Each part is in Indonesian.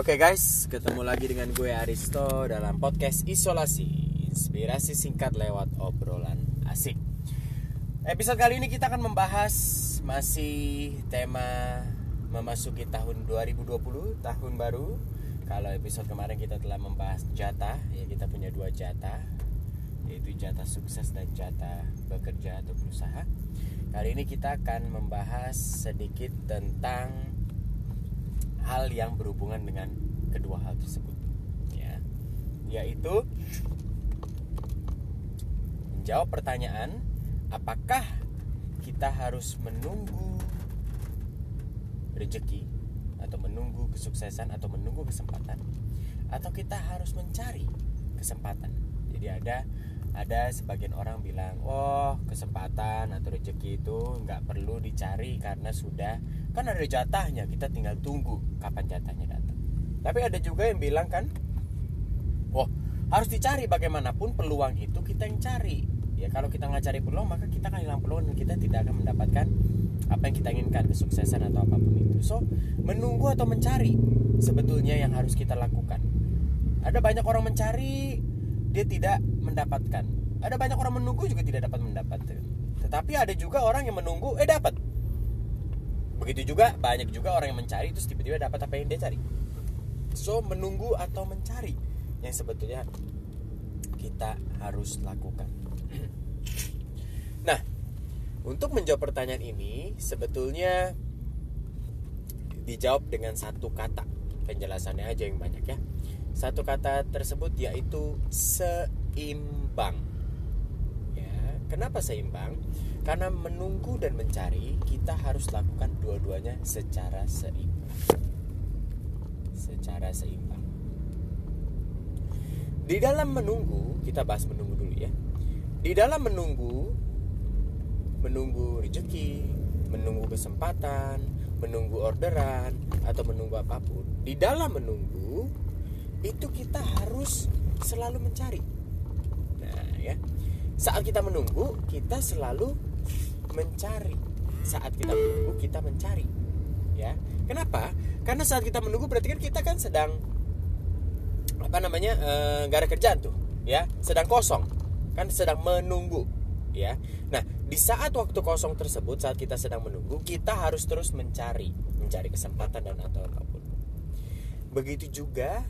Oke guys, ketemu lagi dengan gue Aristo dalam podcast Isolasi Inspirasi singkat lewat obrolan asik. Episode kali ini kita akan membahas masih tema memasuki tahun 2020, tahun baru. Kalau episode kemarin kita telah membahas jatah, ya kita punya dua jatah Yaitu jatah sukses dan jatah bekerja atau berusaha. Kali ini kita akan membahas sedikit tentang hal yang berhubungan dengan kedua hal tersebut ya. Yaitu menjawab pertanyaan apakah kita harus menunggu rezeki atau menunggu kesuksesan atau menunggu kesempatan? Atau kita harus mencari kesempatan? Jadi ada ada sebagian orang bilang oh kesempatan atau rezeki itu nggak perlu dicari karena sudah kan ada jatahnya kita tinggal tunggu kapan jatahnya datang tapi ada juga yang bilang kan oh harus dicari bagaimanapun peluang itu kita yang cari ya kalau kita nggak cari peluang maka kita akan hilang peluang dan kita tidak akan mendapatkan apa yang kita inginkan kesuksesan atau apa pun itu so menunggu atau mencari sebetulnya yang harus kita lakukan ada banyak orang mencari dia tidak mendapatkan. Ada banyak orang menunggu juga tidak dapat mendapatkan. Tetapi ada juga orang yang menunggu eh dapat. Begitu juga banyak juga orang yang mencari terus tiba-tiba dapat apa yang dia cari. So menunggu atau mencari yang sebetulnya kita harus lakukan. Nah, untuk menjawab pertanyaan ini sebetulnya dijawab dengan satu kata. Penjelasannya aja yang banyak ya satu kata tersebut yaitu seimbang. Ya, kenapa seimbang? Karena menunggu dan mencari kita harus lakukan dua-duanya secara seimbang. Secara seimbang. Di dalam menunggu, kita bahas menunggu dulu ya. Di dalam menunggu menunggu rezeki, menunggu kesempatan, menunggu orderan atau menunggu apa pun. Di dalam menunggu itu kita harus selalu mencari. Nah, ya. Saat kita menunggu, kita selalu mencari. Saat kita menunggu, kita mencari. Ya. Kenapa? Karena saat kita menunggu berarti kan kita kan sedang apa namanya? Eh, nggak e, ada kerjaan tuh, ya. Sedang kosong. Kan sedang menunggu, ya. Nah, di saat waktu kosong tersebut saat kita sedang menunggu, kita harus terus mencari, mencari kesempatan dan atau apa pun. Begitu juga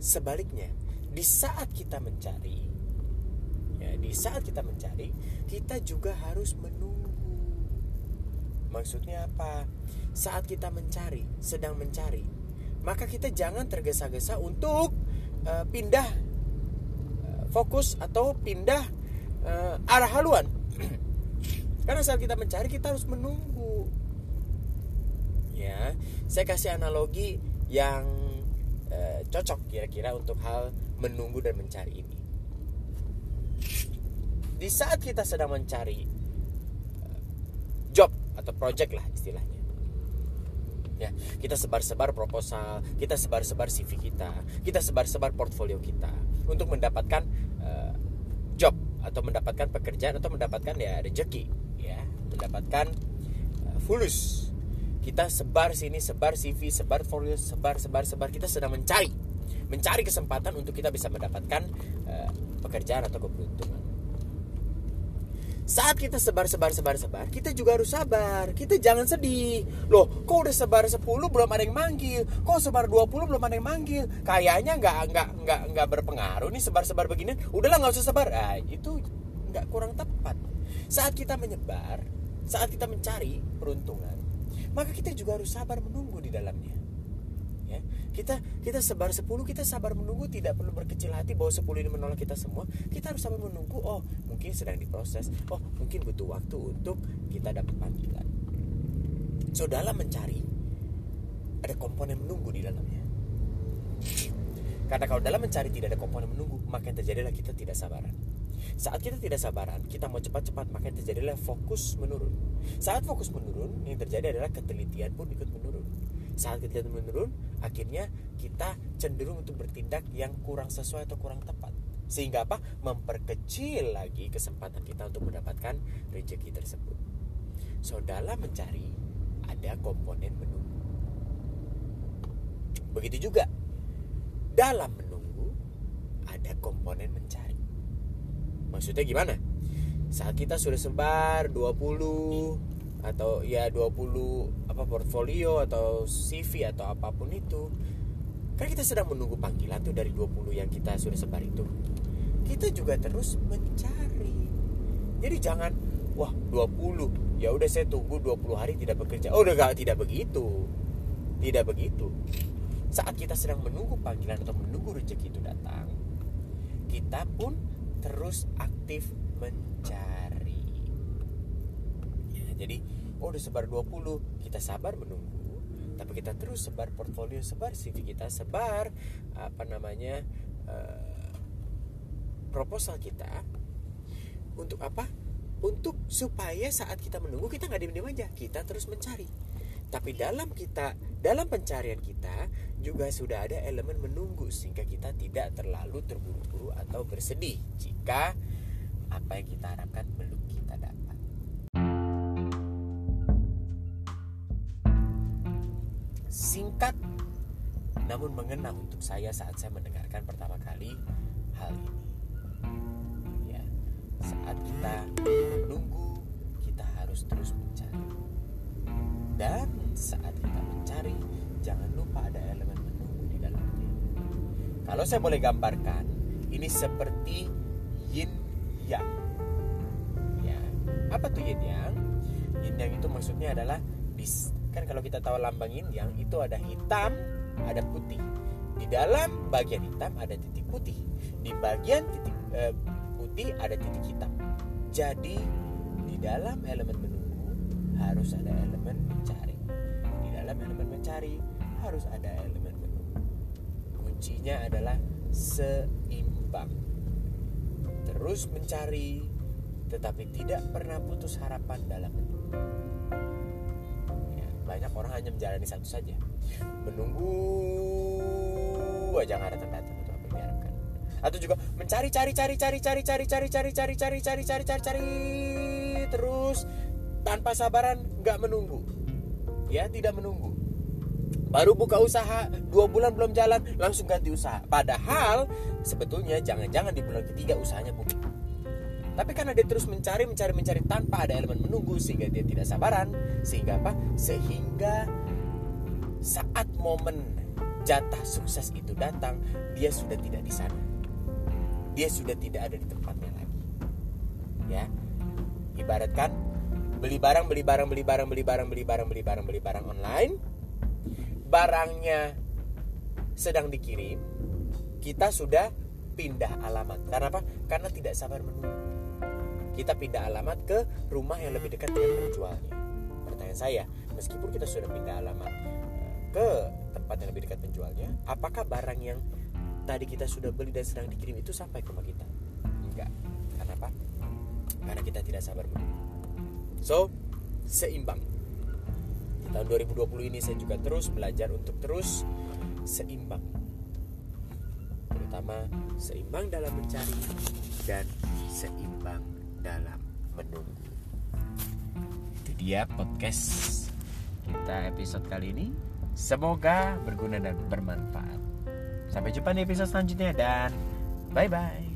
Sebaliknya, di saat kita mencari, ya, di saat kita mencari, kita juga harus menunggu. Maksudnya apa? Saat kita mencari, sedang mencari, maka kita jangan tergesa-gesa untuk uh, pindah uh, fokus atau pindah uh, arah haluan. Karena saat kita mencari, kita harus menunggu. Ya, saya kasih analogi yang Eh, cocok kira-kira untuk hal menunggu dan mencari ini. Di saat kita sedang mencari uh, atau project lah istilahnya. Ya, kita sebar-sebar proposal, kita sebar-sebar CV kita, kita sebar-sebar portfolio kita untuk mendapatkan uh, job atau mendapatkan pekerjaan atau mendapatkan ya rezeki, ya, mendapatkan uh, fulus. Kita sebar sini sebar CV sebar folio sebar sebar sebar. Kita sedang mencari mencari kesempatan untuk kita bisa mendapatkan uh, pekerjaan atau keberuntungan saat kita sebar sebar sebar sebar kita juga harus sabar. Kita jangan sedih. Loh kok udah sebar 10 belum ada yang manggil? Kok sebar 20 belum ada yang manggil? Kayaknya nggak nggak nggak nggak berpengaruh nih sebar sebar begini. Udahlah nggak usah sebar. Ah, itu nggak kurang tepat. Saat kita menyebar saat kita mencari peruntungan maka kita juga harus sabar menunggu di dalamnya ya. Kita kita sebar 10 kita sabar menunggu tidak perlu berkecil hati bahwa 10 ini menolak kita semua. Kita harus sabar menunggu oh mungkin sedang diproses. Oh mungkin butuh waktu untuk kita dapat panggilan. So dalam mencari ada komponen menunggu di dalamnya. Karena kalau dalam mencari tidak ada komponen menunggu maka yang terjadilah kita tidak sabaran. Saat kita tidak sabaran, kita mau cepat-cepat, maka yang terjadilah fokus menurun. Saat fokus menurun, yang terjadi adalah ketelitian pun ikut menurun. Saat ketelitian menurun, akhirnya kita cenderung untuk bertindak yang kurang sesuai atau kurang tepat. Sehingga apa? Memperkecil lagi kesempatan kita untuk mendapatkan rezeki tersebut. So, dalam mencari, ada komponen menunggu. Begitu juga dalam menunggu ada komponen mencari. Maksudnya gimana? Saat kita sudah sebar 20 atau ya 20 apa portfolio atau CV atau apa pun itu. Kan kita sedang menunggu panggilan tuh dari 20 yang kita sudah sebar itu. Kita juga terus mencari. Jadi jangan wah 20 ya udah saya tunggu 20 hari tidak bekerja. Oh udah gak tidak begitu. Tidak begitu. Saat kita sedang menunggu panggilan atau menunggu rezeki itu datang kita pun terus aktif mencari jadi oh udah sebar 20 kita sabar menunggu. Tapi kita terus sebar portfolio sebar CV kita sebar apa namanya uh, proposal kita untuk apa? Untuk supaya saat kita menunggu kita nggak diem-diem aja kita terus mencari. Tapi dalam kita dalam pencarian kita juga sudah ada elemen menunggu sehingga kita tidak terlalu terburu-buru atau bersedih jika apa yang kita harapkan belum kita dapat singkat namun mengena untuk saya saat saya mendengarkan pertama kali hal ini. Ya, saat kita menunggu, kita harus terus mencari. Dan saat kita mencari, jangan lupa ada elemen menunggu di dalamnya. Kalau saya boleh gambarkan, ini seperti yin yang. Ya, apa tuh yin yang? Yin yang itu maksudnya adalah bis kan kalau kita tahu lambang yin yang itu ada hitam ada putih. Di dalam bagian hitam ada titik putih. Di bagian titik eh, putih ada titik hitam. Jadi di dalam elemen menunggu harus ada elemen mencari. Di dalam elemen mencari harus ada elemen menunggu. Kuncinya adalah seimbang. Terus mencari tetapi tidak pernah putus harapan dalam menunggu banyak orang hanya menjalani satu saja menunggu aja nggak datang datang itu apa atau juga mencari cari cari cari cari cari cari cari cari cari cari cari cari cari terus tanpa sabaran nggak menunggu ya tidak menunggu baru buka usaha dua bulan belum jalan langsung ganti usaha padahal sebetulnya jangan-jangan di bulan ketiga usahanya booming tapi karena dia terus mencari, mencari, mencari tanpa ada elemen menunggu sehingga dia tidak sabaran, sehingga apa? Sehingga saat momen jatah sukses itu datang, dia sudah tidak di sana. Dia sudah tidak ada di tempatnya lagi. Ya. Ibaratkan beli barang, beli barang, beli barang, beli barang, beli barang, beli barang, beli barang online. Barangnya sedang dikirim, kita sudah pindah alamat. Karena apa? Karena tidak sabar menunggu kita pindah alamat ke rumah yang lebih dekat dengan penjualnya. Pertanyaan saya, meskipun kita sudah pindah alamat eh, ke tempat yang lebih dekat penjualnya, apakah barang yang tadi kita sudah beli dan sedang dikirim itu sampai ke rumah kita? Enggak. Karena apa? Karena kita tidak sabar menunggu. So, seimbang. Di tahun 2020 ini saya juga terus belajar untuk terus seimbang. Terutama seimbang dalam mencari dan seimbang dalam menunggu. Itu dia podcast kita episode kali ini. Semoga berguna dan bermanfaat. Sampai jumpa di episode selanjutnya dan bye bye.